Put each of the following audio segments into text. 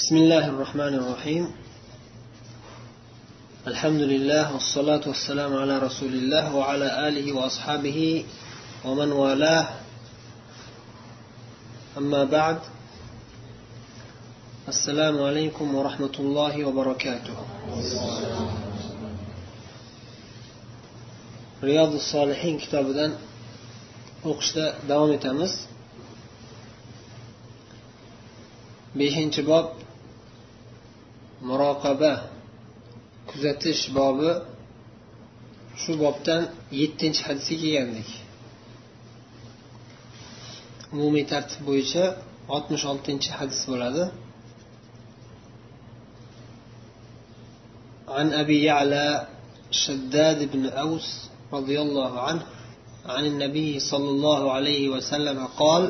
بسم الله الرحمن الرحيم. الحمد لله والصلاة والسلام على رسول الله وعلى آله وأصحابه ومن والاه. أما بعد السلام عليكم ورحمة الله وبركاته. رياض الصالحين كتابنا o'qishda davom etamiz beshinchi bob muroqaba kuzatish bobi shu bobdan yettinchi hadisga kelgandik umumiy tartib bo'yicha oltmish oltinchi hadis bo'ladi عن أبي يعلى شداد بن أوس رضي الله عنه عن النبي صلى الله عليه وسلم قال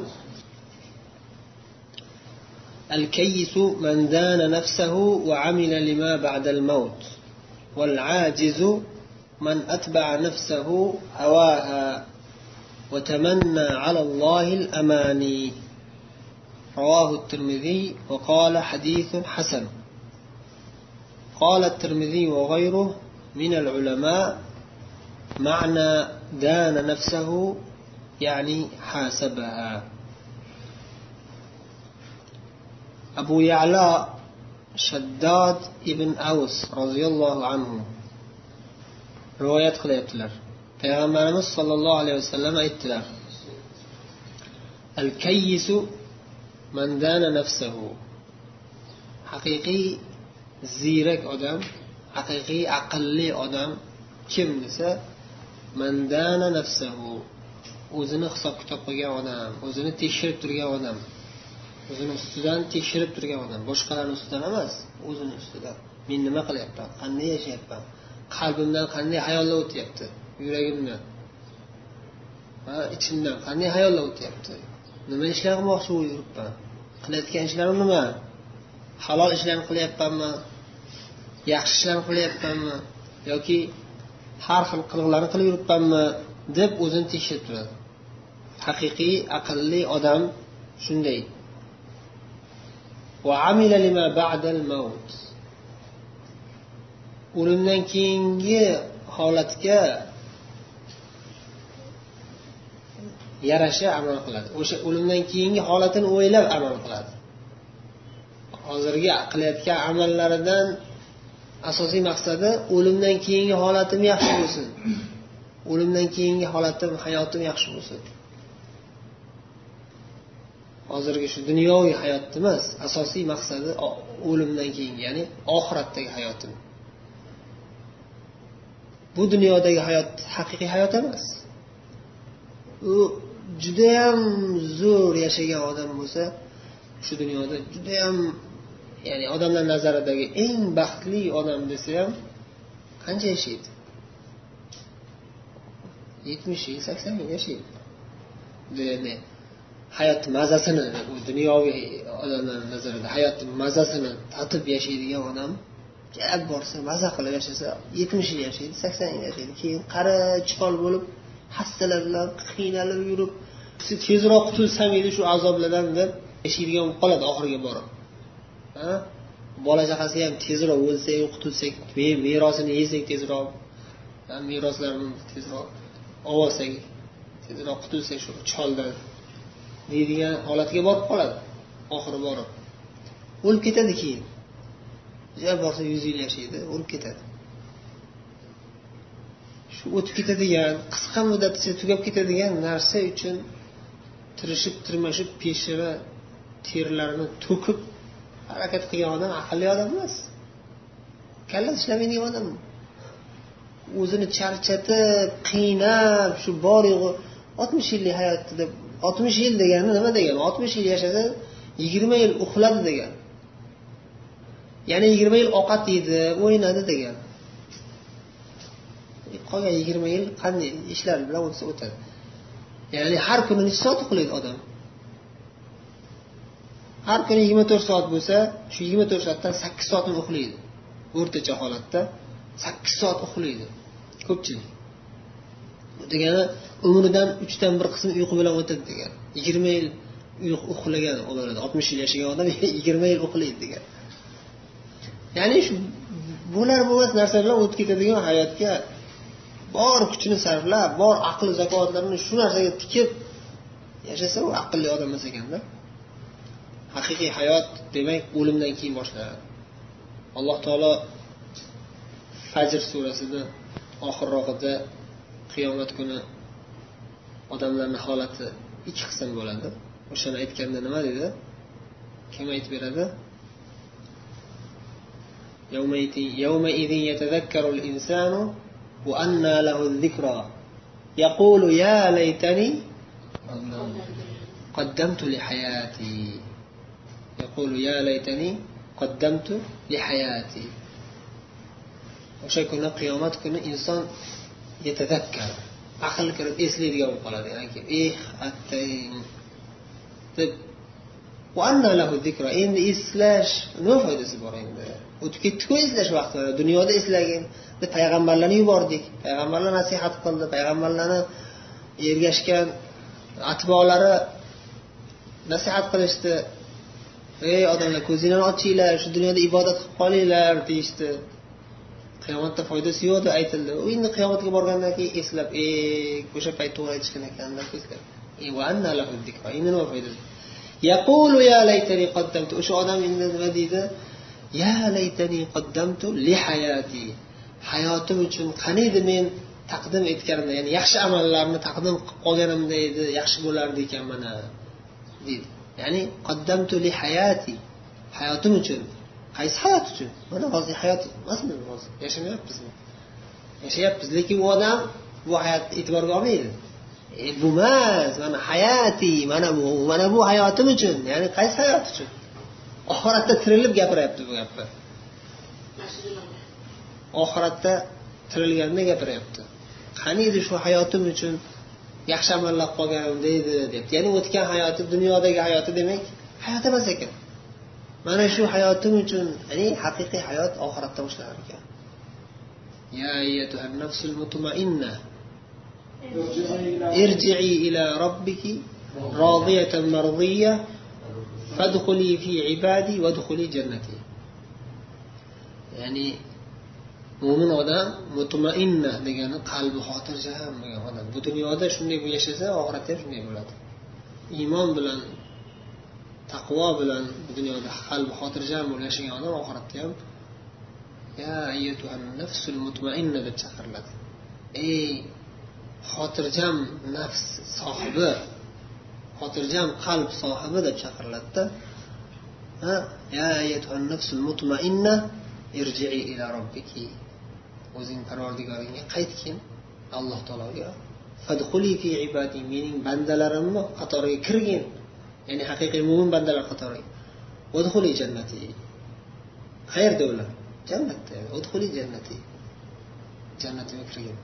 الكيس من دان نفسه وعمل لما بعد الموت والعاجز من أتبع نفسه هواها وتمنى على الله الأماني. رواه الترمذي وقال حديث حسن. قال الترمذي وغيره من العلماء معنى دان نفسه يعني حاسبها. abu yalo shaddod ibn avs roziyallohu anhu rivoyat qilyaptilar. Payg'ambarimiz sollallohu alayhi vasallam aytdilar al kayyisu man dana nafsahu. Haqiqiy ziyrak odam haqiqiy aqlli odam kim desa mandana nafsahu. O'zini hisob kitob qilgan odam o'zini tekshirib turgan odam. O'zini ustidan tekshirib turgan odam. Boshqalarni ustidan emas o'zini ustidan. Men nima qilyapman? Qanday yashayapman? Qalbimdan qanday hayollar o'tyapti? Yuragimdan. Va ichimdan qanday hayollar o'tyapti? Nima ishlar qilmoqchi bo'lib yuribman qilayotgan ishlarim nima? Halol ishlarni qilyapmanmi? Yaxshi ishlarni qilyapmanmi? Yoki har xil qiliqlarni qilib yuribmanmi? deb o'zini tekshirib turadi. Haqiqiy aqlli odam shunday. O'limdan keyingi holatga yarasha amal qiladi. O'sha o'limdan keyingi holatini o'ylab amal qiladi. Hozirgi qilayotgan amallaridan asosiy maqsadi o'limdan keyingi holatim yaxshi bo'lsin. O'limdan keyingi holatim hayotim yaxshi bo'lsin. Hozirgi shu dunyoviy hayotni emas asosiy maqsadi o'limdan keyingi ya'ni oxiratdagi hayotim bu dunyodagi hayot haqiqiy hayot emas. U judayam zo'r yashagan odam bo'lsa shu dunyoda judayam ya'ni odamlar nazaridagi eng baxtli odam desa ham qancha yashaydi? Yetmish yil sakson yil yashaydi. Ya'ni hayot mazasini bu dunyoviy odamlarni nazarida hayotni mazasini tatib yashaydigan odam gap borsa maza qilib yashasa yetmish yil yashaydi sakson yil yashaydi keyin qari chiqol bo'lib hassalar bilan qiynalib yurib tezroq qutulsam edi shu azoblardan deb yashaydigan bo'lib qoladi oxiriga borib bola chaqasi ham tezroq o'lsa qutulsak merosini yesak tezroq meroslarni tezroq olsak tezroq qutulsak shu choldan deydigan holatga borib qoladi. Oxiri borib. O'lib ketadi keyin. Jar borsa yuz yil yashaydi o'lib ketadi. Shu o'tib ketadigan qisqa muddat ichida tugab ketadigan narsa uchun tirishib tirmashib peshona terlarini to'kib harakat qilgan odam aqlli odam emas. Kalla ishlamaydigan odam. O'zini charchatib qiynab shu bor yo'g'i oltmish yillik hayotida oltmish yil degani nima degani? oltmish yil yashasa yigirma yil uxladi degan ya'ni yigirma yil ovqat yedi o'ynadi degan e, qolgan yigirma yil qanday ishlar bilan o'tsa o'tadi. Ya'ni har kuni necha soat uxlaydi odam? Har kuni yigirma to'rt soat bo'lsa shu yigirma to'rt soatdan sakkiz soatini uxlaydi. O'rtacha holatda sakkiz soat uxlaydi. Ko'pchilik. Degani umridan uchdan bir qismi uyqu bilan o'tadi degan yigirma yil uxlagan bo'ladi oltmish yil yashagan odam yigirma yil uxlaydi degan ya'ni shu bo'lar bo'lmas narsalar o'tib ketadigan hayotga bor kuchini sarflab bor aql zakotlarini shu narsaga tikib yashasa u aqlli odam emas ekanda. Haqiqiy hayot demak o'limdan keyin boshlanadi. Alloh taolo fajr surasida oxirrog'ida qiyomat kuni odamlarni holati ikki qism bo'ladi o'shani aytganda nima dedi kim aytib beradi قدمت لحياتي يقول يا ليتني قدمت لحياتي o'sha kuni qiyomat kuni inson yetadakkar aql kirib eslaydigan bo'lib qoladi. Eh attang deb endi eslash nima foydasi bor endi? O'tib ketdiku eslash vaqti dunyoda eslagin. Payg'ambarlarni yubordik. Payg'ambarlar nasihat qildi. Payg'ambarlarni ergashgan atbolari nasihat qilishdi. Ey odamlar ko'zinglarni ochinglar shu dunyoda ibodat qilib qolinglar. deyishdi. Qiyomatda foydasi yo'q deb aytildi. U endi qiyomatga borgandan keyin eslab e o'sha payt to'g'ri aytishgan ekan deb eslab endi nima foydasi yaqulu ya laytani qaddamtu o'sha odam endi nima deydi? Ya laytani qaddamtu li hayati. Hayotim uchun qaniydi men taqdim etganimda ya'ni yaxshi amallarni taqdim qilib qolganimda edi yaxshi bo'lardi ekan mana. deydi. Ya'ni qaddamtu li hayati hayotim uchun qaysi hayot uchun. Mana hozir hayot emasmi hozir? Yashamayapmizmi yashayapmiz lekin u odam bu hayotni e'tiborga olmaydi. E, bu emas mana hayati mana bu mana bu hayotim uchun ya'ni qaysi hayot uchun? Oxiratda tirilib gapiryapti bu gapni oxiratda tirilganda gapiryapti. Qaniydi shu hayotim uchun? Yaxshi amallab qolganimda edi deb. Ya'ni o'tgan hayoti dunyodagi hayoti demak hayot emas ekan. mana shu hayotim uchun ya'ni haqiqiy hayot oxiratda boshlanar ekan ارجعي إلى ربك راضية مرضية فادخلي في عبادي وادخلي جنتي. يعني مؤمن هذا مطمئن دقيقة قلب خاطر جهام بدنيا هذا شنو يقول يشزا وغرته شنو يقول إيمان بلان. Taqvo bilan bu dunyoda qalbi xotirjam bo'lib yashagan odam oxiratda ham ya nafsul mutmainna deb chaqiriladi. Ey xotirjam nafs sohibi xotirjam qalb sohibi deb chaqiriladida. Ya nafsul mutmainna irji'i ila robbiki o'zing parvardigoringga qaytgin alloh taologa fadxuli fi ibadi mening bandalarimni qatoriga kirgin. Ya'ni haqiqiy mo'min bandalar qatoriga jannati. Qayerda ular? Jannatda udhuli jannati. Jannatimga kirgin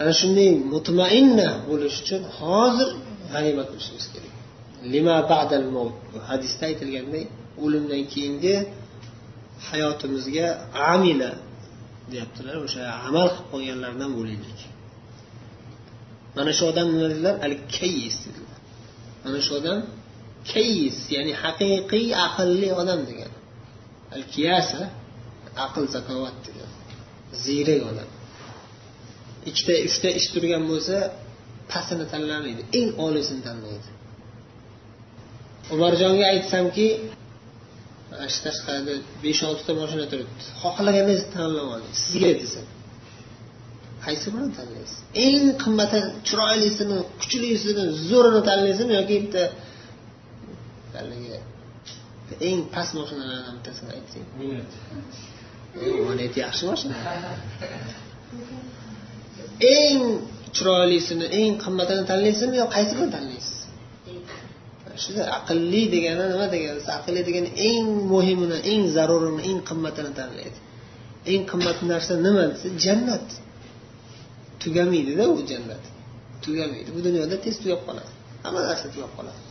ana shunday mutmainna bo'lish uchun hozir g'animat qilishimiz kerak. Lima ba'dal mavt hadisda aytilganday o'limdan keyingi hayotimizga amila deyaptilar. O'sha amal qilib qo'yganlardan bo'laylik mana shu odam nima dedilar? Al kayis dedilar. Mana shu odam kayis ya'ni haqiqiy aqlli odam degan. Al kiyasa aql zakovat degan. Ziyrak odam. Ikkita uchta ish turgan bo'lsa pastini tanlamaydi. Eng oliysini tanlaydi. Umarjonga aytsamki mana shu tashqarida besh oltita mashina turibdi. Xohlaganingizni tanlab oling sizga desam qaysi birini tanlaysiz? Eng qimmati chiroylisini kuchlisini zo'rini tanlaysizmi yoki bitta haligi eng past mashinalardan bittasini aytsang monet yaxshi mashina eng chiroylisini eng qimmatini tanlaysizmi yo qaysi birini tanlaysiz? Shuda aqlli degani nima degani? Aqlli degani eng muhimini eng zarurini eng qimmatini tanlaydi. Eng qimmat narsa nima? Desa jannat. Tugamaydida u jannat. Tugamaydi. Bu dunyoda tez tugab qoladi. Hamma narsa tugab qoladi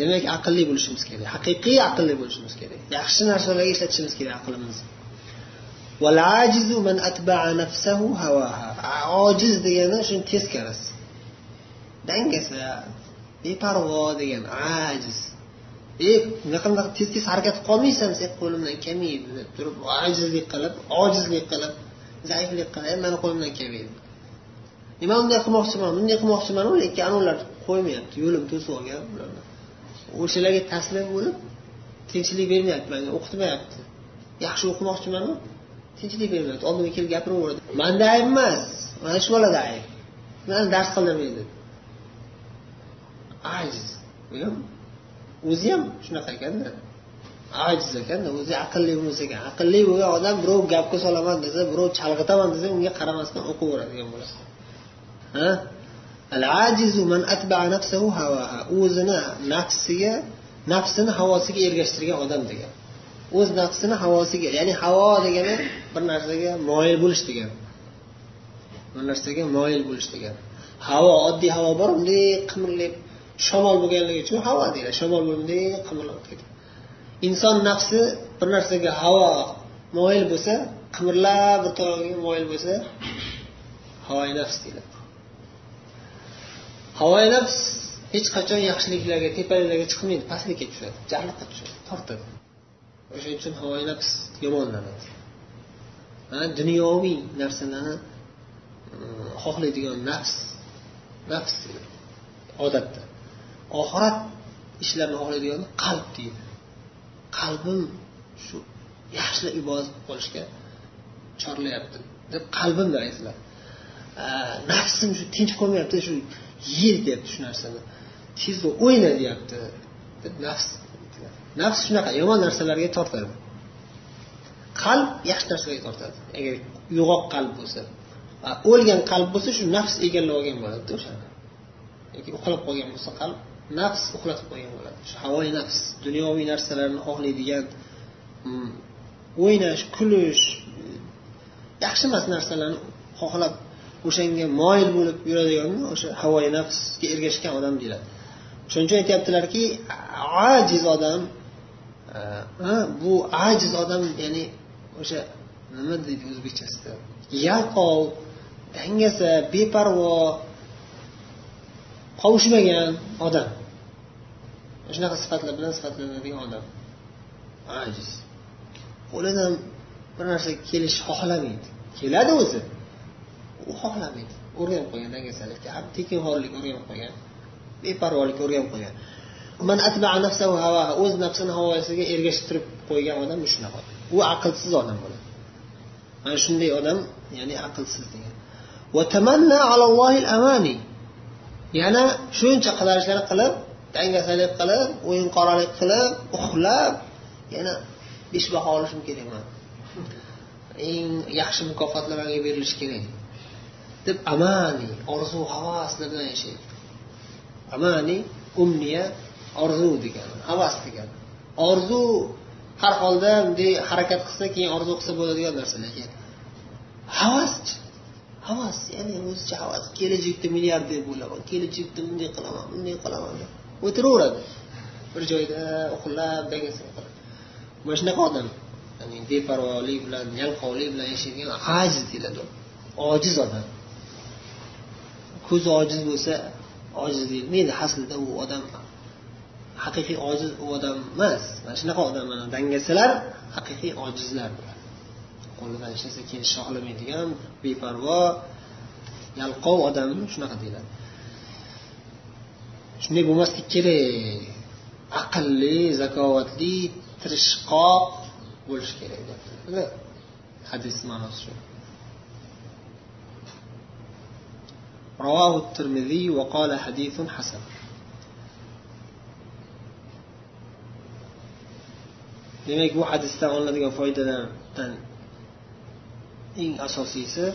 demak aqlli bo'lishimiz kerak. Haqiqiy aqlli bo'lishimiz kerak. Yaxshi narsalarga ishlatishimiz kerak aqlimizni ojiz degani shuni teskarisi dangasa beparvo degan ajiz. E bunaqa bunaqa tez tez harakat qilolmaysan sen qo'limdan kelmaydi deb turib ojizlik qilib ojizlik qilib zaiflik qilib mani qo'limdan kelmaydi. E man bunday qilmoqchiman bunday qilmoqchiman lekin anavlar qo'ymayapti yo'lim to'sib olgan ularni. O'shalarga taslim bo'lib tinchlik bermayapti manga o'qitmayapti. Yaxshi o'qimoqchimanu tinchlik bermayapti. Oldimga kelib gapiraveradi. Manda ayb emas mana shu bolada ayb. Mani dars qildirmaydi ajiz. O'zi ham shunaqa ekanda. Ajiz ekanda o'zi aqlli bo'lsa ekan. Aqlli bo'lgan odam birov gapga solaman desa birov chalg'itaman desa unga qaramasdan o'qiveradigan bo'ladi o'zini nafsiga nafsini havosiga ergashtirgan odam degan. O'z nafsini havosiga ya'ni havo degani bir narsaga moyil bo'lish degani bir narsaga moyil bo'lish degani havo oddiy havo bor bunday qimirlab shamol bo'lganligi uchun havo deyiladi shamol bunday qimirlab ketadi inson nafsi bir narsaga havo moyil bo'lsa qimirlab bir tomonga moyil bo'lsa havoi nafs deyiladi havoyi nafs hech qachon yaxshiliklarga tepaliklarga chiqmaydi pastlikka tushadi jarliqqa tushadi tortadi. O'shaning uchun havoyi nafs yomonlanadi. Dunyoviy narsalarni xohlaydigan nafs nafs odatda. Oxirat ishlarini xohlaydigan qalb deydi. Qalbim shu yaxshi ibodat qilib qolishga chorlayapti deb qalbimda aytiladi nafsim shu tinch qo'ymayapti shu yer deyapti shu narsani. Tezda o'yna deyapti deb nafs nafs shunaqa yomon narsalarga tortadi. Qalb yaxshi narsalarga tortadi. Agar uyg'oq qalb bo'lsa. O'lgan qalb bo'lsa shu nafs egallab olgan bo'ladida o'shani yoki uxlab qolgan bo'lsa qalb nafs uxlatib qo'ygan bo'ladi. Shu havoyi nafs dunyoviy narsalarni xohlaydigan mm, o'ynash kulish yaxshi emas narsalarni xohlab o'shanga moyil bo'lib yuradiganni o'sha havoyi nafsga ergashgan odam deyiladi. Shuning uchun aytyaptilarki ajiz odam e, bu ajiz odam ya'ni o'sha nima deydi o'zbekchasida? Yalqov dangasa beparvo qovushmagan odam. Shunaqa sifatlar bilan sifatlanadigan odam. Ajiz. Qo'lidan bir narsa kelish xohlamaydi. Keladi o'zi. U xohlamaydi o'rganib qo'ygan dangasalikka tekinxo'rlik o'rganib qo'ygan. Beparvolik o'rganib qo'ygan. Man o'z nafsini havosiga ergashtirib qo'ygan odam shunaqa u aqlsiz odam bo'ladi. Mana shunday odam ya'ni aqlsiz degan. Yana shuncha qilarishlar qilib dangasalik qilib o'yinqoralik qilib uxlab yana beshbaho olishim kerak man eng yaxshi mukofotlar manga berilishi kerak. Deb amani. Orzu havaslar bilan yashaydi amani umniya orzu degani havas degani orzu har holda bunday harakat qilsa keyin orzu qilsa bo'ladigan narsa lekin havaschi havas ya'ni o'zicha havas. Kelajakda milliarder bo'laman kelajakda bunday qilaman bunday qilaman deb o'tiraveradi. Bir joyda uxlab mana shunaqa odam ya'ni beparvolik bilan yalqovlik bilan yashaydigan ajiz deyiladi ojiz odam ko'zi ojiz bo'lsa ojiz endi aslida u odam? Haqiqiy ojiz u odam emas. Mana shunaqa odam mana. Dangasalar haqiqiy ojizlar qo'lidan hech narsa kelishni xohlamaydigan beparvo yalqov odam shunaqa deyiladi. Shunday bo'lmaslik kerak. Aqlli zakovatli tirishqoq bo'lish kerak hadis ma'nosi shu. رواه الترمذي وقال حديث حسن demak bu hadisdan olinadigan foydalardan eng asosiysi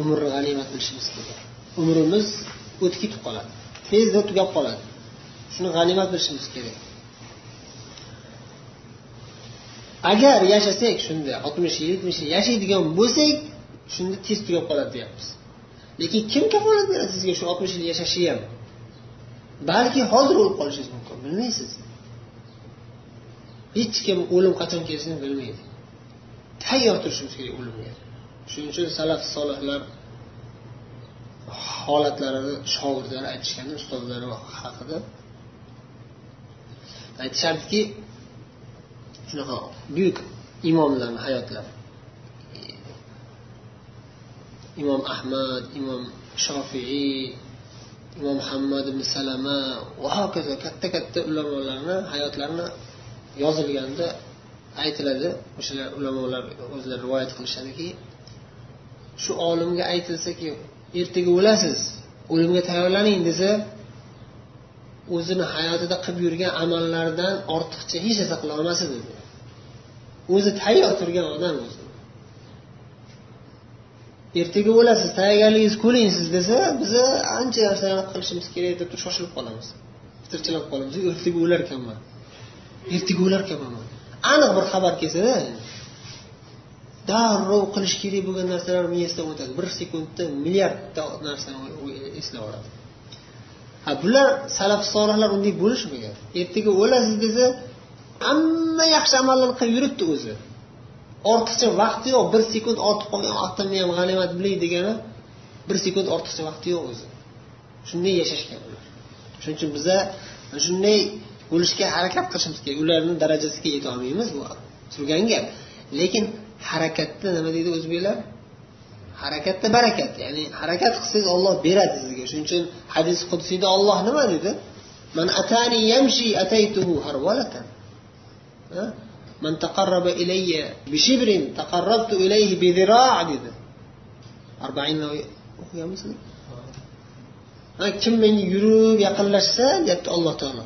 umrni g'animat bilishimiz kerak umrimiz o'tib ketib qoladi tezda tugab qoladi shuni g'animat bilishimiz kerak agar yashasak shunda oltmish yil yetmish yil yashaydigan bo'lsak shunda tez tugab qoladi deyapmiz lekin kim kafolat beradi sizga shu oltmish yil yashashni ham balki hozir o'lib qolishingiz mumkin bilmaysiz. Hech kim o'lim qachon kelishini bilmaydi. Tayyor turishimiz kerak o'limga. Shuning uchun salaf solihlar holatlarini shogirdlari aytishgan ustozlari haqida aytishardiki shunaqa buyuk imomlarni hayotlari imom ahmad imom shofiiy imom muhammad ibn salama va hokazo katta katta ulamolarni hayotlarini yozilganda aytiladi. O'shalar ulamolar o'zlari rivoyat qilishadiki shu olimga aytilsaki ertaga o'lasiz o'limga tayyorlaning desa o'zini hayotida qilib yurgan amallaridan ortiqcha hech narsa qila olmas edi o'zi tayyor turgan odam o'zi. Ertaga o'lasiz tayyorgarligingiz ko'ring siz desa biza ancha narsalarni qilishimiz kerak deb shoshilib qolamiz. Fitirchilab qolamiz. Ertaga o'lar ekanman ertaga o'lar ekanman aniq bir xabar kelsada darrov qilish kerak bo'lgan narsalar miyasidan o'tadi. Bir sekundda milliardta narsani eslab oladi. Ha bular salaf solihlar unday bo'lishmagan ertaga o'lasiz desa hamma yaxshi amallarni qilib yuribdi o'zi. Ortiqcha vaqti yo'q. Bir sekund ortib qolgan vaqtimni ham g'animat bilay degani bir sekund ortiqcha vaqti yo'q o'zi. Shunday yashashgan ular. Shuning uchun biza shunday bo'lishga harakat qilishimiz kerak. Ularni darajasiga yetolmaymiz bu turgan gap. Lekin harakatda nima deydi o'zbeklar? Harakatda barakat. Ya'ni harakat qilsangiz olloh beradi sizga. Shuning uchun hadis qudsiyda olloh nima dedi? Man atani yamshi ataytuhu harwalatan man taqarraba ilayya بشبر taqarrabtu ilayhi بذراع dedi. Arbainni o'qiganmisizlar kim menga yurib yaqinlashsa deyapti alloh taolo.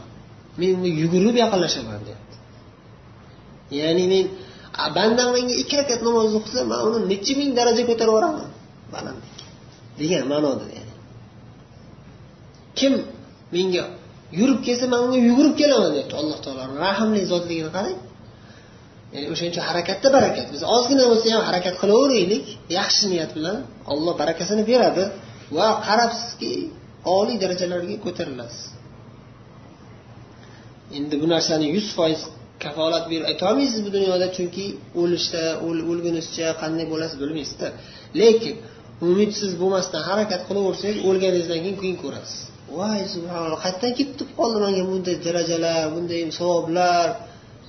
Men unga yugurib yaqinlashaman deyapti. Ya'ni men bandam menga ikki rakat namoz o'qisa man uni necha ming daraja ko'tarib yuboraman? Balandlikka degan ma'noda ya'ni. Kim menga yurib kelsa man unga yugurib kelaman deyapti alloh taolo. Rahmli zotligini qarang. Ya'ni o'shaning uchun harakatda barakat. Biz ozgina bo'lsa ham harakat qilaveraylik. Yaxshi niyat bilan olloh barakasini beradi va qarabsizki oliy darajalarga ko'tarilasiz. Endi bu narsani yuz foiz kafolat berib aytolmaysiz bu dunyoda chunki o'lishda o'lgunizcha qanday bo'lasiz bilmaysizda lekin umidsiz bo'lmasdan harakat qilaversangiz o'lganingizdan keyin keyin ko'rasiz. Voy subhanalloh qayerdan kelib qoldi manga bunday darajalar bunday savoblar?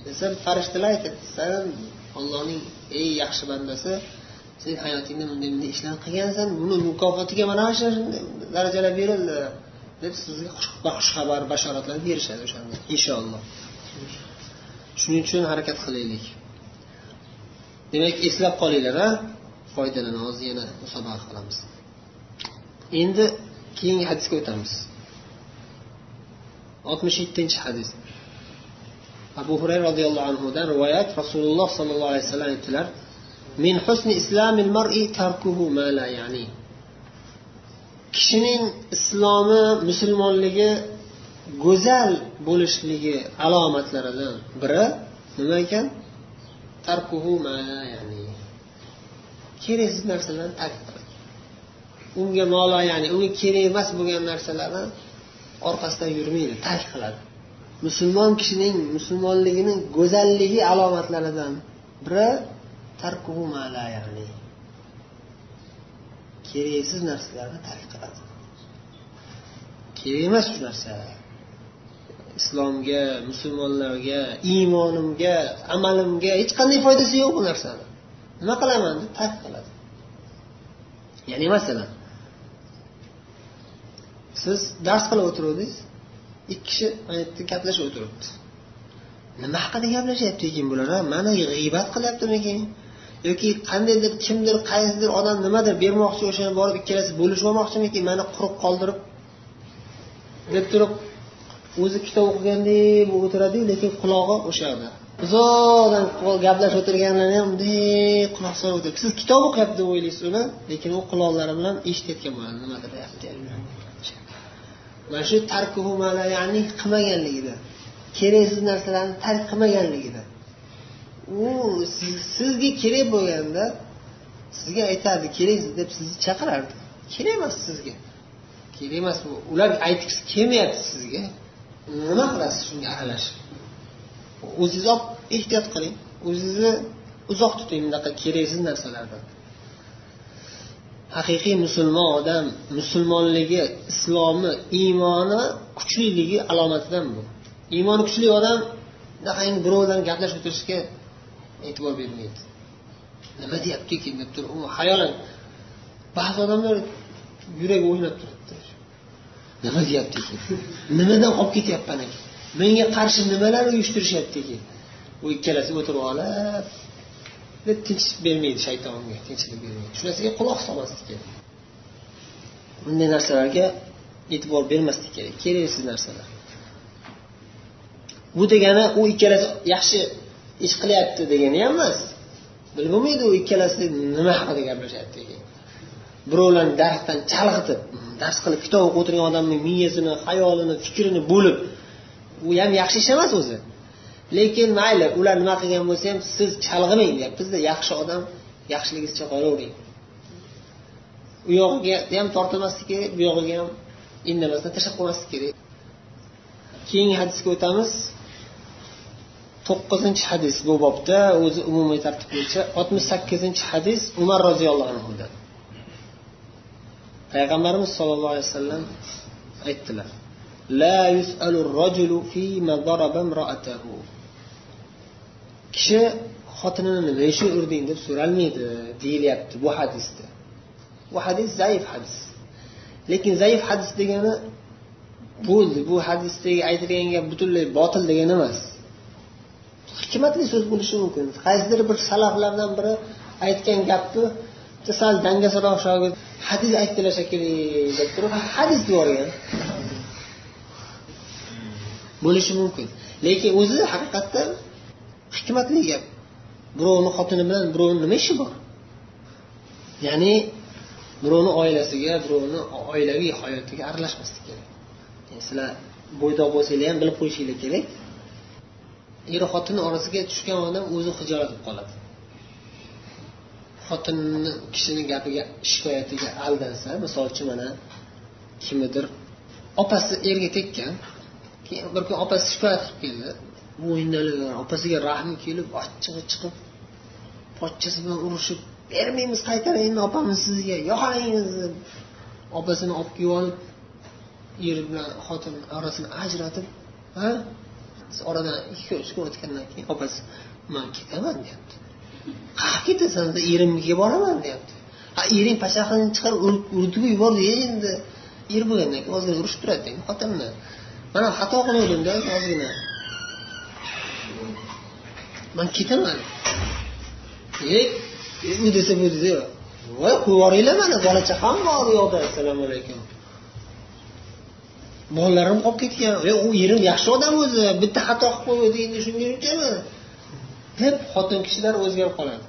Desa farishtalar aytadi san ollohning ey yaxshi bandasi sen hayotingda bunday bunday ishlarni qilgansan buni mukofotiga mana shu darajalar berildi deb sizga xushxabar bashoratlar berishadi o'shanda inshaalloh. Shuning uchun harakat qilaylik. Demak eslab qolinglar a foydalani hozir yana musobaqa qilamiz. Endi keyingi hadisga o'tamiz. Oltmish yettinchi hadis. Abu hurayra roziyallohu anhudan rivoyat rasululloh sollallohu alayhi vasallam aytdilar min husni islamil mar'i tarkuhu ma la ya'ni. Kishining islomi musulmonligi go'zal bo'lishligi alomatlaridan biri nima ekan? Tarkuhu ma ya'ni. Keraksiz narsalarni tark qiladi unga nola ya'ni unga kerak emas bo'lgan narsalarni orqasidan yurmaydi tark qiladi. Musulmon kishining musulmonligining go'zalligi alomatlaridan biri mala ya'ni keraksiz narsalarni tark qiladi. Kerak emas shu narsa. Islomga musulmonlarga iymonimga amalimga hech qanday foydasi yo'q bu narsani. Nima qilaman deb tark qiladi. Ya'ni masalan siz dars qilib o'tiruvdingiz. Ikki kishi yerda gaplashib o'tiribdi nima haqida gaplashyapti ekan bular mana g'iybat qilyaptimikin? Yoki qandaydir kimdir qaysidir odam nimadir bermoqchi o'shani borib ikkalasi bo'lishib olmoqchimikin mani quruq qoldirib deb turib o'zi kitob o'qigandek bo'lib o'tiradiyu lekin qulog'i o'sha yoqda uzoqdan gaplashib o'tirganlarni ham bunday quloq solib o'tirib siz kitob o'qiyapti deb o'ylaysiz uni lekin u quloqlari bilan eshitayotgan bo'ladi nimadir mana shu tarkuhu ya'ni qilmaganligida. Keraksiz narsalarni tark qilmaganligida. U sizga kerak bo'lganda sizga aytardi keraksiz deb sizni chaqirardi. Kerak emas sizga. Kerak emas ular aytgisi kelmayapti sizga. Nima qilasiz shunga aralashib? O'zingiz olib ehtiyot qiling. O'zingizni uzoq tuting bunaqa keraksiz narsalardan. Haqiqiy musulmon odam musulmonligi islomi iymoni kuchliligi alomatidan bu. Iymoni kuchli odam bunaqangi birovdan bilan gaplashib o'tirishga e'tibor bermaydi. Nima deyapti ekan deb turib hayolan ba'zi odamlar yuragi o'ynab turibdi. Nima deyapti ekan nimadan olib ketyapman ekan menga qarshi nimalar uyushtirishyapti ekan u ikkalasi o'tirib olib tinchlik bermaydi shaytonga tinchlik bermaydi. Shu narsaga quloq solmaslik kerak. Bunday narsalarga e'tibor bermaslik kerak keraksiz narsalar. Bu degani u ikkalasi yaxshi ish qilyapti degani ham emas. Bilib bo'lmaydi u ikkalasi nima haqida gaplashyapti ekan birovlarni darsdan chalg'itib dars qilib kitob o'qib o'tirgan odamni miyasini xayolini fikrini bo'lib u ham yaxshi ish emas o'zi. Lekin mayli ular nima qilgan bo'lsa ham siz chalg'imang deyapmizda yaxshi odam yaxshiligicha qolavering u yog'iga ham tortilmaslik kerak bu yog'iga ham indamasdan tashlab qo'ymaslik kerak. Keyingi hadisga o'tamiz. To'qqizinchi hadis bu bobda o'zi umumiy tartib bo'yicha oltmish sakkizinchi hadis umar roziyallohu anhudan payg'ambarimiz sollallohu alayhi vasallam aytdilar la yusalu rajulu fima daraba imra'atahu. Kishi xotinini nima uchun urding deb so'ralmaydi deyilyapti bu hadisda. Bu hadis zaif hadis. Lekin zaif hadis degani bo'ldi. Bu hadisdagi aytilgan gap butunlay botil degani emas. Hikmatli so'z bo'lishi mumkin. Qaysidir bir salaflardan biri aytgan gapni sal dangasaroq shogird hadis aytdilar shekilli deb turib hadis deb yuborgan. Bo'lishi mumkin. Lekin o'zi haqiqatda hikmatli gap. Birovni xotini bilan birovni nima ishi bor? Ya'ni birovni oilasiga birovni oilaviy hayotiga aralashmaslik kerak. Yani sizlar bo'ydoq bo'lsanglar ham bilib qo'yishinglar kerak. Er xotin orasiga tushgan odam o'zi hijolat bo'lib qoladi. Xotinni kishini gapiga shikoyatiga aldansa misol uchun mana kimnidir opasi erga tekkan keyin bir kun opasi shikoyat qilib keldi. Bo'yindan e, opasiga rahmi kelib achchig'i chiqib pochchasi bilan urushib bermaymiz qaytaraymi opamiz sizga yoqangiz deb opasini olib kelib olib er bilan xotin orasini ajratib ha? Oradan ikki kun uch kun o'tgandan keyin opasi man ketaman deyapti. Qayerga ketasan erimnikiga boraman deyapti. Ha ering pachaqini chiqarib urdiku yubordi endi er bo'lgandan keyin ozgina urushib turadi xotin bilan mana xato qiluvdimda ozgina. Man ketaman. E, e u desa bu desa voy qo'yib yuboringlar mana bola chaqam bor u yoqda assalomu alaykum. Bolalarim qolib ketgan. E, u erim yaxshi odam o'zi bitta xato qilib qo'ydi endi shunga unchami deb xotin kishilar o'zgarib qoladi.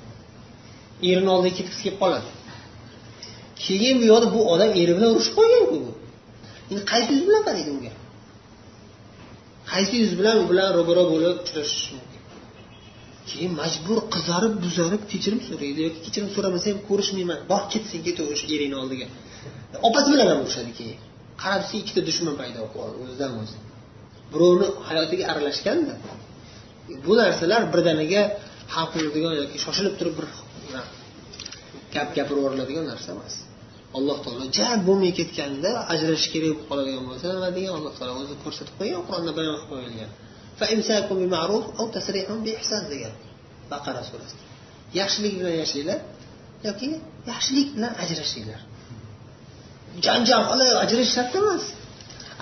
Erini oldiga ketgisi kelib qoladi. Keyin bu yoqda bu odam eri bilan urushib qo'yganku endi qaysi yuz bilan qaraydi unga? Qaysi yuz bilan u bilan ro'baro bo'lib uchrashish mumkin? Keyin majbur qizarib buzarib kechirim so'raydi yoki kechirim so'ramasa ham ko'rishmayman. Bor ketsin ketaver o'sha eringni oldiga. Opasi bilan ham urushadi keyin. Qarab ikkita dushman paydo bo'lib qoldi o'zidan o'zi. Birovni hayotiga aralashganda bu narsalar birdaniga hal qilinadigan yoki shoshilib turib bir gap gapirib yuboriladigan narsa emas. Alloh taolo ja bo'lmay ketganda ajrashish kerak bo'lib qoladigan bo'lsa nima degan? Alloh taolo o'zi ko'rsatib qo'ygan qur'onda bayon qilib qo'yilgan. Degan baqara surasida yaxshilik bilan yashanglar yoki yaxshilik bilan ajrashinglar janjal qilib ajrashish shart emas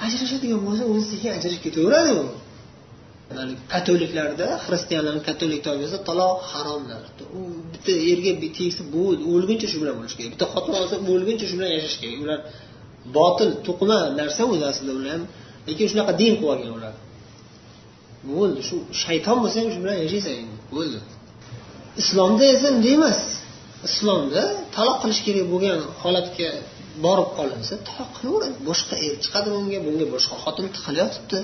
ajrashadigan bo'lsa o'zi sekin ajrashib ketaveradi u katoliklarda xristianlarni katolik toifasida taloq haromlar u bitta erga tegsa bo'ldi o'lguncha shu bilan bo'lishi kerak bitta xotin olsa o'lguncha shu bilan yashash kerak ular botil to'qima narsa o'zi aslida ular ham lekin shunaqa din qilib olgan ular bo'ldi. Shu shayton bo'lsa ham shu bilan yashaysan endi. Bo'ldi. Islomda esa unday emas? Islomda taloq qilish kerak bo'lgan holatga borib qolinsa taloq qilaveradi boshqa er chiqadi bunga bunga boshqa xotin tiqilayotibdi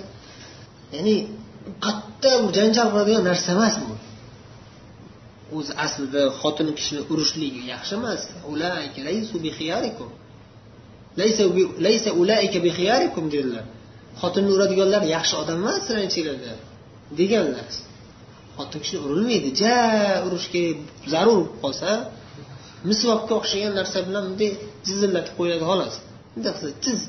ya'ni qattiq janjal qiladigan narsa emas bu. O'zi aslida xotin kishini urishligi yaxshi emas. Dedilar. Xotinni uradiganlar yaxshi odam emas sizlarni ichinglarda deganlar xotin kishi urilmaydi. Ja urish kerak zarur bo'lib qolsa misvobga o'xshagan narsa bilan bunday jizillatib qo'yadi xolos. Bunday qilsa tiz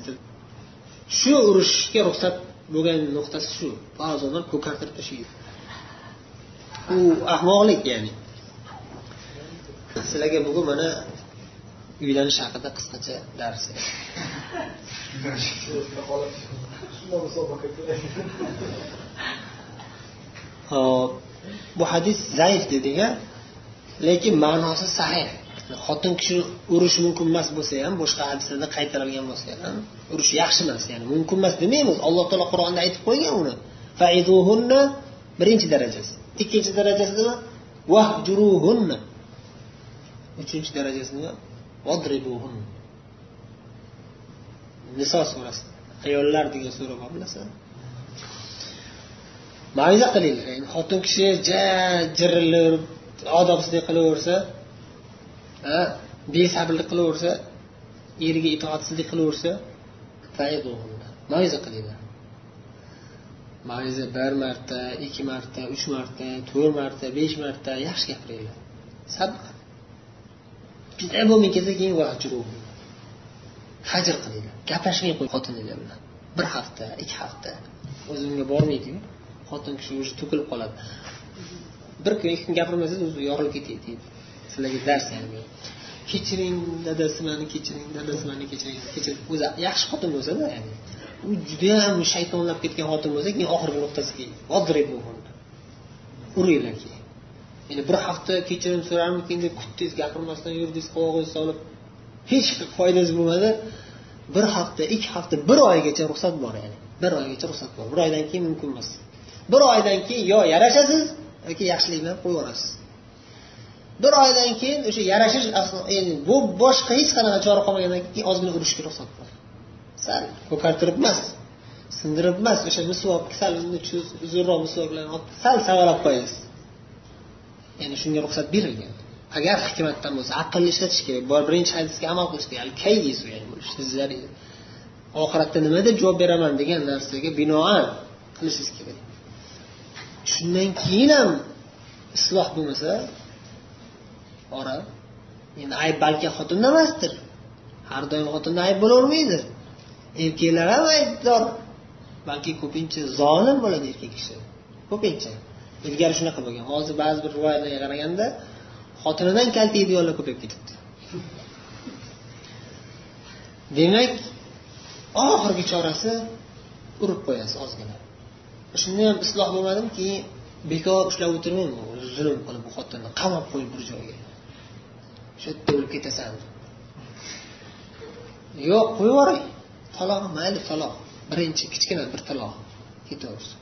shu urushga ruxsat bo'lgan nuqtasi shu. Ba'zi odamlar ko'kartirib tashlaydi u ahmoqlik ya'ni. Sizlarga bugun mana uylanish haqida qisqacha dars hop bu hadis zaif dedik a lekin ma'nosi sahih. Xotin kishi urish mumkin emas bo'lsa ham boshqa hadislarda qaytarilgan bo'lsa ham urish yaxshi emas ya'ni mumkin emas demaymiz. Alloh taolo qur'onda aytib qo'ygan uni. Faiduhunna birinchi darajasi. Ikkinchi darajasi nima? Vahjuruhunna uchinchi darajasi nima? Vadribuhun niso surasi. Ayollar degan sura bor bilasizlar maviza qilinglar. Endi xotin kishi ja jirilib odobsizlik qilaversa besabrlik qilaversa eriga itoatsizlik qilaversa maviza qilinglar. Maviza bir marta ikki marta uch marta to'rt marta besh marta yaxshi gapiringlar. Sabr juda bo'lmay kelsa keyin hajr qilinglar. Gaplashmay qo'y xotiningiz bilan bir hafta ikki hafta. O'zimga bormaydiyu xotin kishi уже to'kilib qoladi. Bir kun ikki kun gapirmasangiz o'zi yorilib ketadi sizlarga dars yani. Kechiring dadasi mani kechiring dadasi mani kechiring kechiring. O'zi yaxshi xotin bo'lsada ya'ni. U judayam shaytonlab ketgan xotin bo'lsa keyin oxirgi nuqtasiga uringlar keyin. Endi bir hafta kechirim so'rarmikin deb kutdingiz gapirmasdan yurdingiz qovog'ingizni solib hech foydasi bo'lmadi. Bir hafta ikki hafta bir oygacha ruxsat bor ya'ni. Bir oygacha ruxsat bor. Bir oydan keyin mumkin emas. Bir oydan keyin yo yarashasiz yoki yaxshilik bilan qo'yib yuborasiz bir oydan keyin o'sha yarashish endi bu boshqa hech qanaqa chora qolmagandan keyin ozgina urishga ruxsat bor sal ko'kartirib emas sindirib emas o'sha misvok sal uzunroq misvok bilan sal savalab qo'yasiz. Ya'ni shunga ruxsat berilgan. Agar hikmatdan bo'lsa aqlni ishlatish kerak bor birinchi hadisga amal qilish kerak. Oxiratda nima deb javob beraman degan narsaga binoan qilishingiz kerak. Shundan keyin ham isloh bo'lmasa ora endi ayb balki xotinda emasdir. Har doim xotinda ayb bo'lavermaydi erkaklar ham aybdor balki ko'pincha zolim bo'ladi erkak kishi. Ko'pincha. Ilgari shunaqa bo'lgan. Hozir ba'zi bir rivoyatlarga qaraganda xotinidan kaltaydiganlar ko'payib ketibdi. Demak oxirgi chorasi urib qo'yasiz ozgina. Shunda ham isloh bo'lmadim keyin bekor ushlab o'tirmayman. Zulm qilib bu xotinni qamab qo'yib bir joyga. Shu yerda o'lib ketasan. Yo'q qo'yib yuboring. Taloq mayli taloq. Birinchi kichkina bir taloq. Ketaversin.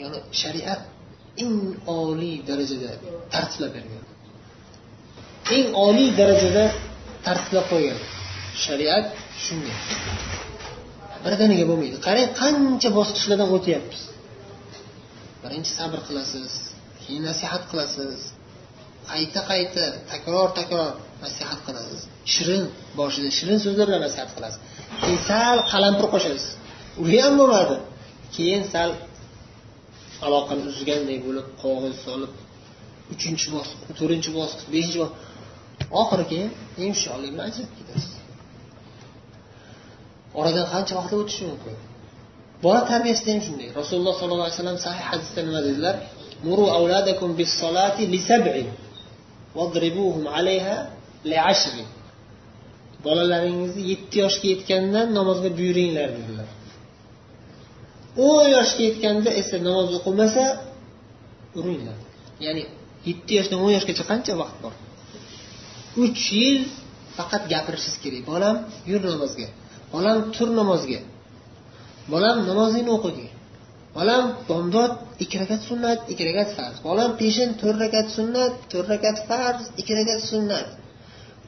Ya'ni shariat eng oliy darajada tartiblab bergan. Eng oliy darajada tartiblab qo'ygan. Shariat shunday. Birdaniga bo'lmaydi. Qarang qancha bosqichlardan o'tyapmiz. Birinchi sabr qilasiz keyin nasihat qilasiz. Qayta qayta takror takror nasihat qilasiz. Shirin boshida shirin so'zlar bilan nasihat qilasiz. Keyin sal qalampir qo'shasiz. U ham bo'lmadi. Keyin sal aloqani uzganday bo'lib qog'oz solib uchinchi bosqich to'rtinchi bosqich beshinchi bosqich. Oxiri keyin yumshoqlik bilan ajrab ketasiz. Oradan qancha vaqt o'tishi mumkin? Bola tarbiyasida ham shunday. Rasululloh sollallohu alayhi vasallam sahih hadisda nima dedilar? Muru avladakum bis solati li sab'in wadribuhum alayha li ashrin. Bolalaringizni yetti yoshga yetgandan namozga buyuringlar dedilar. O'n yoshga yetganda esa namoz o'qimasa uringlar. Ya'ni yetti yoshdan o'n yoshgacha qancha vaqt bor? Uch yil faqat gapirishingiz kerak. Bolam yur namozga. Bolam tur namozga. Bolam namozingni o'qigin bolam bomdod ikki rakat sunnat ikki rakat farz. Bolam peshin to'rt rakat sunnat to'rt rakat farz ikki rakat sunnat.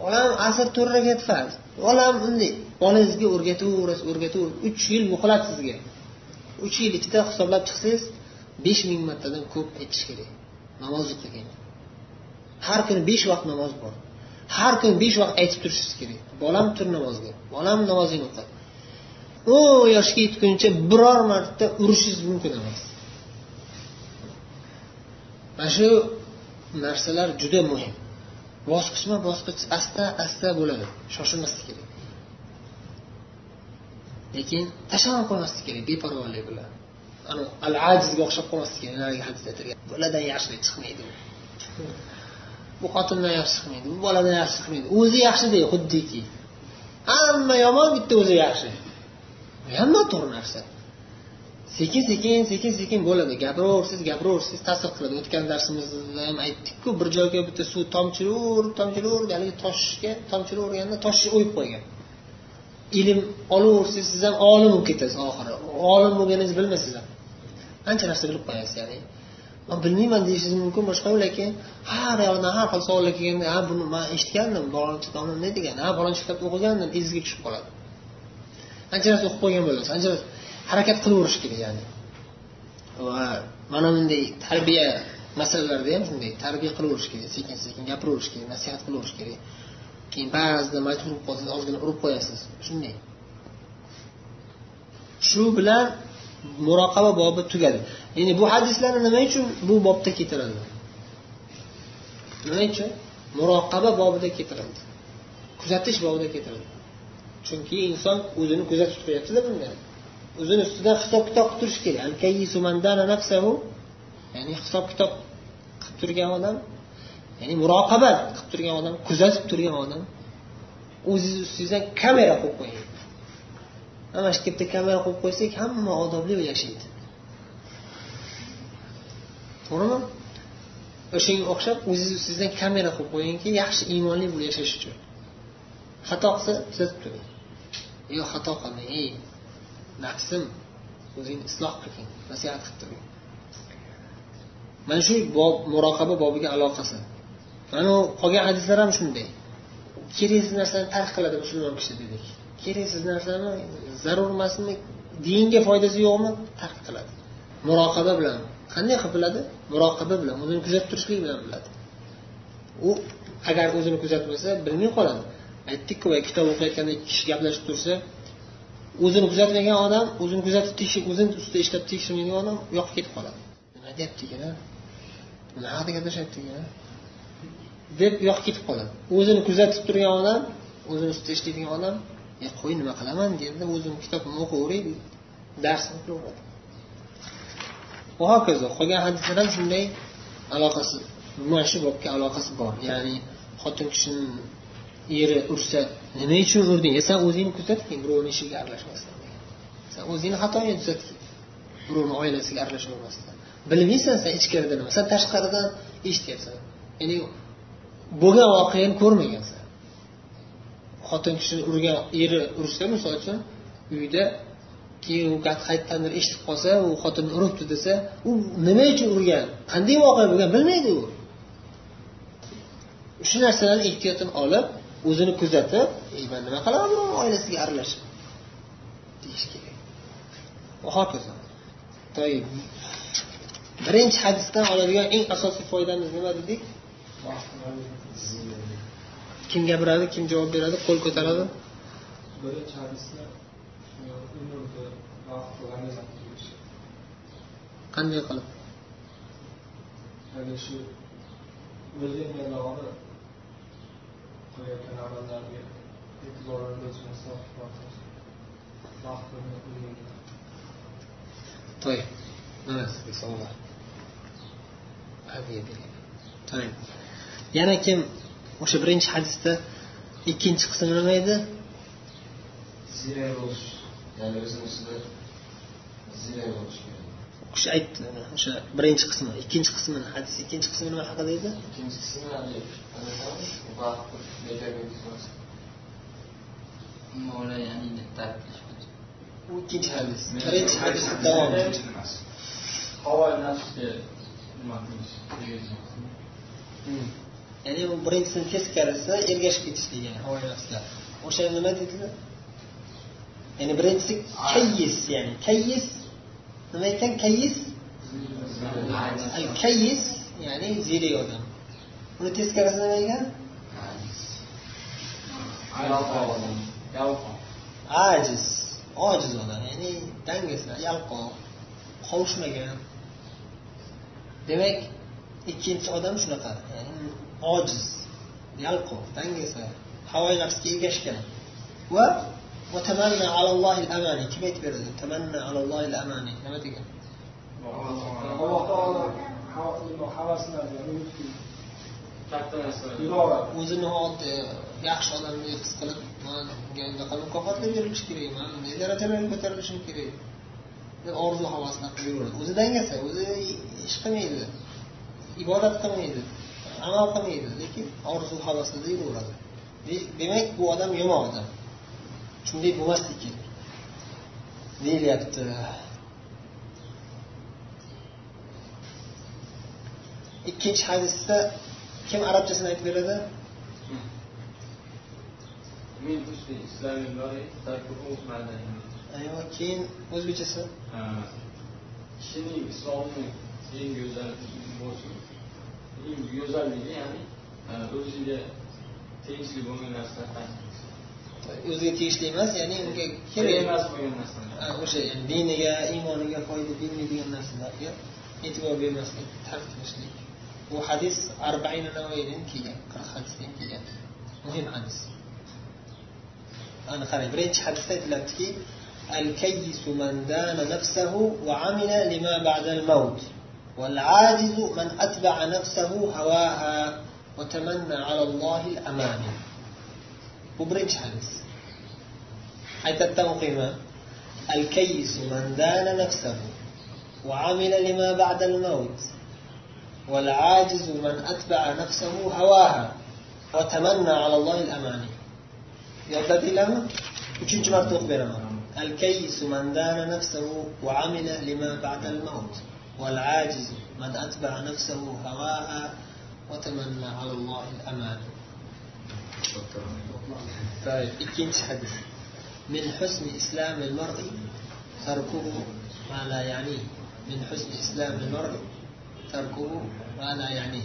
Bolam asr to'rt rakat farz. Bolam bunday bolangizga o'rgataverasiz o'rgataverasiz uch yil muhlat sizga. Uch yil ichida hisoblab chiqsangiz besh ming martadan ko'p aytish kerak. Namoz o'qigin har kuni besh vaqt namoz bor. Har kuni besh vaqt aytib turishingiz kerak. Bolam tur namozga bolam namozingni o'qi. O'n yoshga yetguncha biror marta urishingiz mumkin emas. Mana shu narsalar juda muhim. Bosqichma bosqich asta asta bo'ladi. Shoshilmaslik kerak. Lekin tashlab qo'ymaslik kerak beparvolik bilan. Al ajizga o'xshab qolmaslik kerak narigi hadisda aytilgan boladan yaxshilik chiqmaydi. Bu xotindan yaxshi chiqmaydi bu boladan yaxshi chiqmaydi. O'zi yaxshi xuddiki. Hamma yomon bitta o'zi yaxshi. Bu ham noto'g'ri narsa. Sekin sekin sekin sekin bo'ladi. Gapiraversangiz gapiraversangiz ta'sir qiladi. O'tgan darsimizda ham aytdikku bir joyga bitta suv tomchilaverib tomchilaverib haligi toshga tomchilaverganda toshni o'yib qo'ygan. Ilm olaversangiz siz ham olim bo'lib ketasiz oxiri. Olim bo'lganingizni bilmaysiz ham. Ancha narsa bilib qo'yasiz ya'ni. Bilmayman deyishingiz mumkin boshqa lekin har yoqdan har xil savollar kelganda ha buni man eshitgandim balonchi domla bunday degan ha balonchi kitobda o'qigandim izga tushib qoladi ancha narsa o'qib qo'ygan bo'lasiz ancha harakat qilaverish kerak ya'ni. Va mana bunday tarbiya masalalarda ham shunday tarbiya qilaverish kerak sekin sekin gapiraverish kerak nasihat qilaverish kerak keyin ba'zida majbur bo'lib qolsangiz ozgina urib qo'yasiz shunday shu bilan muroqaba bobi tugadi ya'ni bu hadislarni nima uchun bu bobda keltirildi nima uchun? Muroqaba bobida keltirildi kuzatish bobida keltirildi chunki inson o'zini kuzatib turayaptida bunda o'zini ustidan hisob kitob qilib turishi kerak. Ya'ni hisob kitob qilib turgan odam ya'ni muroqaba qilib turgan odam kuzatib turgan odam o'zingizni ustingizdan kamera qo'yib qo'ying. Mana shu yerda kamera qo'yib qo'ysak hamma odobli yashaydi. To'g'rimi? O'shanga o'xshab o'zingizni ustingizdan kamera qo'yib qo'yingki yaxshi iymonli bo'lib yashash uchun. Xato qilsa tuzatib turing. Yo xato qilmang ey nafsim o'zingni isloh qilgin nasihat qilib turing. Mana shu bob muroqaba bobiga aloqasi. Mana qolgan hadislar ham shunday. Keraksiz narsani tark qiladi musulmon kishi dedik. Keraksiz narsani zarur emasmi? Dinga foydasi yo'qmi? Tark qiladi. Muroqaba bilan qanday qilib biladi? Muroqaba bilan o'zini kuzatib turishlik bilan biladi. U agar o'zini kuzatmasa bilmay qoladi. Aytdikku kitob o'qiyotganda ikki kishi gaplashib tursa o'zini kuzatmagan odam o'zini kuzatib tekshir o'zini ustida ishlab tekshirmaydigan odam u yoqqa ketib qoladi. Nima deyapti ekan nima haqida gaplashyapti ekan deb u yoqqa ketib qoladi. O'zini kuzatib turgan odam o'zini ustida ishlaydigan odam e qo'y nima qilaman? deydi o'zim kitobini o'qiyveray dars qilaveradi va hokazo qolgan hadislar ham shunday aloqasi mana shu bobga aloqasi bor. Ya'ni xotin kishini eri ursa nima uchun urding e san o'zingni kuzatgin birovni ishiga aralashmasdan san o'zingni xatoingni tuzatgin birovni oilasiga aralashavermasdan bilmaysan san ichkarida nima. San tashqaridan eshityapsan ya'ni bo'lgan voqeani ko'rmagansan. Xotin kishini urgan eri ursa misol uchun uyda keyin u qayerdandir eshitib qolsa u xotinni uribdi desa u nima uchun urgan? Qanday voqea bo'lgan bilmaydi u. Shu narsalarni ehtiyotini olib o'zini kuzatib man nima qilaman birovni oilasiga aralashib? deyish kerak. Va hokazo. Birinchi hadisdan oladigan eng asosiy foydamiz nima dedik? Kim gapiradi kim javob beradi qo'l ko'taradi? Birinchi hadisda qanday qilib ya'ni shu o'lganlarni qilayotgan amallarga e'tiborini berishmasdan طيب ناس بيصور هذه طيب yana kim o'sha birinchi hadisda ikkinchi qismi nima edi ziyrak bo'lish ya'ni o'zini ustida ziyrak bo'lish kerak u kishi aytdi o'sha birinchi qismi ikkinchi qismini hadis ikkinchi qismi nima haqida edi? U hadis hmm. ya'ni u birinchisini teskarisi ergashib ketish degan o'sha nima dedilar? Ya'ni birinchisi kayis ya'ni kayis nima ekan kayyis al kayyis ya'ni ziyrak odam uni teskarisi nima ekan ajiz ojiz odam ya'ni dangasa yalqoq qovushmagan demak ikkinchi odam shunaqa ya'ni ojiz yalqoq dangasa havoyi nafsga ergashgan va وتمنى على beradi tamanna كم amani nima degan alloh الأماني hava- havaslarni o'zini oddiy yaxshi odamdek his qilib man unga unaqa mukofotlar berilishi kerak man bunday darajalarga ko'tarilishim kerak deb orzu havaslar qilib yuraveradi o'zi dangasa o'zi ish qilmaydi ibodat qilmaydi amal qilmaydi lekin orzu havasida yuraveradi demak bu odam yomon odam shunday bo'lmaslik kerak deyilyapti ikkinchi hadisda kim arabchasini aytib beradi? Keyin o'zbekchasi? Kishining islomi eng go'zal bo'lsin eng go'zalligi ya'ni o'ziga tegishli bo'lgan narsalar o'ziga tegishli emas ya'ni unga kerak emas bo'lgan narsalar Ha, o'sha diniga iymoniga foyda bermaydigan narsalarga e'tibor bermaslik tark qilishlik bu hadis arbain navoiydan kelgan qirq hadisdan kelgan muhim hadis ana qarang birinchi hadisda aytilyaptiki الكيس من دان نفسه وعمل لما بعد الموت والعاجز من أتبع نفسه هواها وتمنى على الله الأماني حديث حيث التوقيمة الكيس من دان نفسه وعمل لما بعد الموت. والعاجز من أتبع نفسه هواها وتمنى على الله الأماني يبدأ لما وشنج مرتوق بينما الكيس من دان نفسه وعمل لما بعد الموت. والعاجز من أتبع نفسه هواها وتمنى على الله الأماني ikkinchi hadis min husni islami mar'i tarkuhu ma la yani min husni islami mar'i tarkuhu ma la yani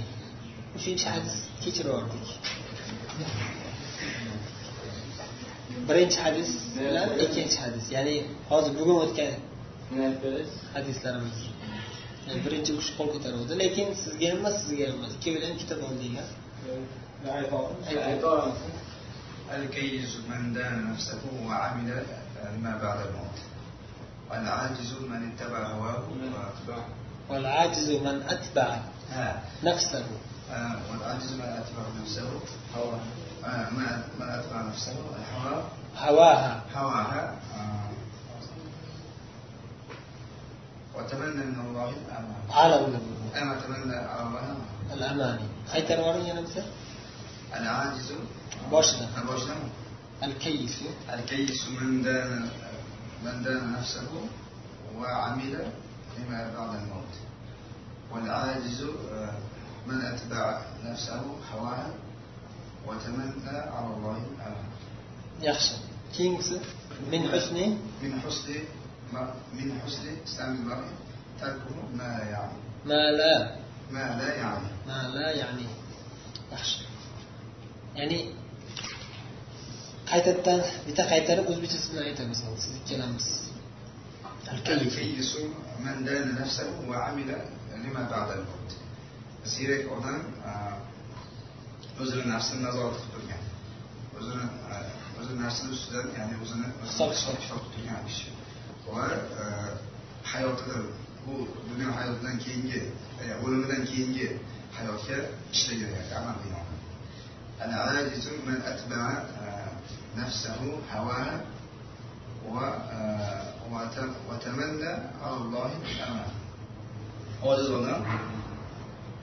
uchinchi hadis kechirib yubordik birinchi hadis bilan ikkinchi hadis ya'ni hozir bugun o'tgan hadislarimiz birinchi kishi qo'l ko'taruvdi lekin sizga emas sizga emas ikkovinglar ham kitob oldinglar olamiz الكيس من دان نفسه وعمل لما بعد الموت. والعاجز من اتبع هواه والعاجز من أتبع آه، نفسه. آه، والعاجز من أتبع نفسه. هوا آه، من أتبع نفسه. الهوى هواها. هواها. آه، وتمنى من الله الأمان. على الله. أما تمنى على الله الأماني هاي أنا مثل العاجز. باشنا الوجه الكيس. الكيس من دان من دان نفسه وعمل لما بعد الموت. والعاجز آه، من أتبع نفسه هواها وتمنى على الله الأمان يخشى. كينجز من حسن. من حسن من حسن إسلام المرء تركه ما لا يعني ما لا. ما لا يعني ما لا يعني. yaxshi ya'ni qaytadan bitta qaytarib o'zbekchasi bilan aytamiz siz ikkalamiz ziyrak odam o'zini nafsini nazorat qilib turgan. O'zini o'zini nafsini ustidan ya'ni o'zini hisob kitob tutib turgan kishi. Va hayotida bu dunyo hayotidan keyingi o'limidan keyingi hayotga ishlagan amal qilgan. العاجز من أتبع آه، نفسه هواها و- آه، وت- وتمنى على الله الأمان ojiz odam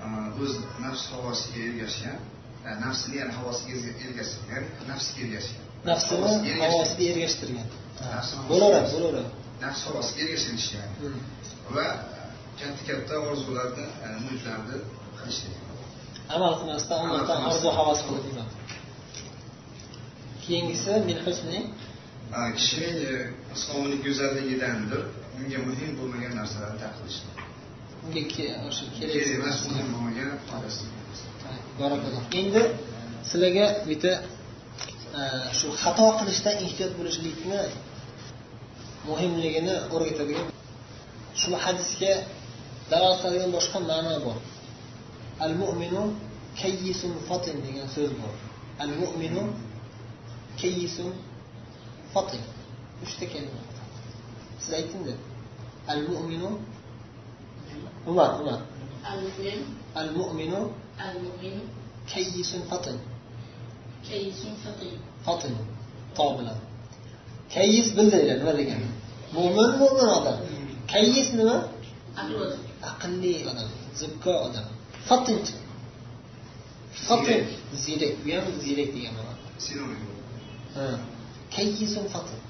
آه، o'z nafs havosiga ergashgan آه، nafsini yana havosiga ergashgan nafsiga ergashgan nafsini Havosiga ergashgan. havosiga ergashtirgan Nafsini bo'laveradi havosiga- bo'laveradi nafs havosiga ergashgan ish yani Hmm. va katta katta orzularni آه، umidlarni qilishlik amal qilmasdan allohdan orzu havas qilib yuradi keyingisi آه، kishining e, islomini go'zalligidandir. Unga muhim bo'lmagan narsalarni tark qilishlik unga o'sha kerak emas muhim bo'lmagan endi sizlarga bitta e, shu xato qilishdan ehtiyot bo'lishlikni muhimligini o'rgatadigan shu hadisga dalolat qiladigan boshqa ma'no bor al mu'minu kayyisun fatin degan so'z bor al mu'minu kayyisun fatin uchta kalima siz aytingda al mu'minu umar umar المؤمن al mu'minu المؤمن kayyisun fatin كيس فقير fatin to bilan kayyis bildiringlar nima degani mo'min mo'min odam kayyis nima aqlli odam zukko odam fatinchi fatin ziyrak bu ham ziyrak degan ma'no kayyisun fatin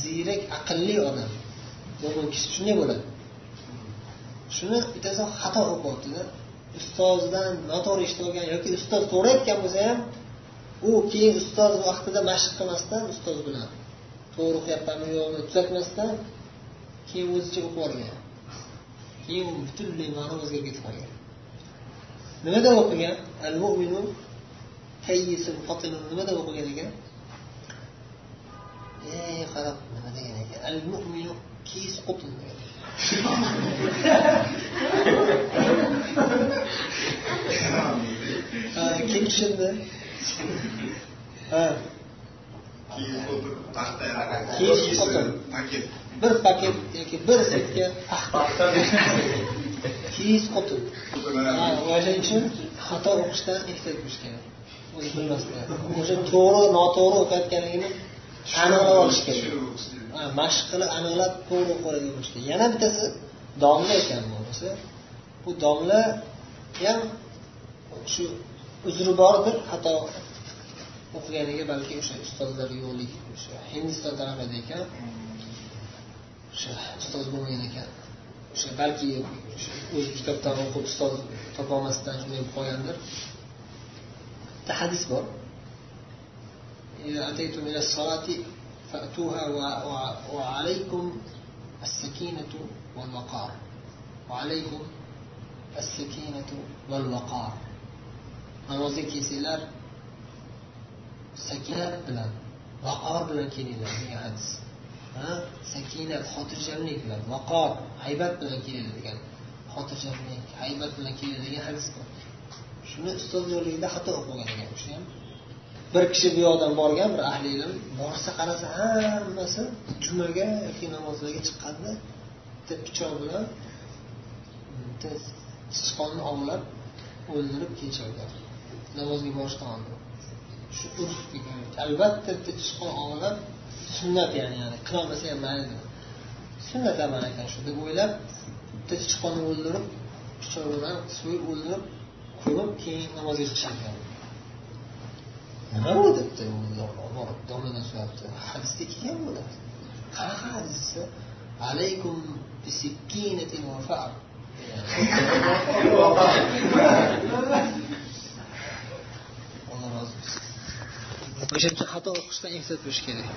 ziyrak aqlli odam. Mo'min kishi shunday bo'ladi. Shuni bittasi xato o'qiyaptida ustozidan noto'g'ri eshitib olgan yoki ustoz to'g'ri aytgan bo'lsa ham u keyin ustoz vaqtida mashq qilmasdan ustoz bilan to'g'ri o'qiyapmanmi yo'qmi tuzatmasdan keyin o'zicha o'qib olgan. Keyin butunlay ma'no o'zgarib ketib qolgan nimada o'qigan? Al fatinun nimada o'qigan ekan? Ey qarab nima degan ekan? Al mu'minu kiyis qutun degan Ha, kim tushundi bir paket yoki bir setka paxta tez qutun Ha, o'shaning uchun xato o'qishdan ehtiyot bo'lish kerak. O'zi bilmasdan o'sha to'g'ri noto'g'ri o'qiyotganligini aniqlab olish kerak. Mashq qilib aniqlab to'g'ri o'qiydigan bo'lish kerak. Yana bittasi domla ekan bu bo'lsa bu domla ham shu uzri bordir xato o'qiganiga balki o'sha ustozlar yo'qligi. O'sha hindiston tarafida ekan. O'sha ustoz bo'lmagan ekan. O'sha balki o'zi kitobdan o'qib ustoz topolmasdan shunday bo'lib qolgandir bitta hadis bor namozga kelsanglar sakinat bilan vaqor bilan kelinglar degan hadis ha? Xotirjamlik bilan vaqor haybat bilan keladi degan xotirjamlik haybat bilan keladi degan hadis bor. Shuni ustoz yo'rligida xato o'qigan ekan o'sha ham bir kishi bu yoqdan borgan bir ahli ilm borsa qarasa hammasi jumaga yoki namozlarga chiqqanda bitta pichoq bilan mm, bitta sichqonni ovlab o'ldirib kelisharkan namozga borishdan oldin. Shu urf albatta bitta sichqon ovlab sunnat ya'ni ya'ni qilolmasa ham mayli sunnat amal ekan shu deb o'ylab bitta sichqonni o'ldirib pichoq bilan so'yib o'ldirib ko'mib keyin namozga chiqisharkan nima bu debdi domladan so'rabdi. Hadisda kelgan bu debdi qanaqa hadis desa alaykum bisikkinatin va fa'l alloh rozi bo'lsin o'sha uchun xato o'qishdan ehtiyot bo'lish kerak.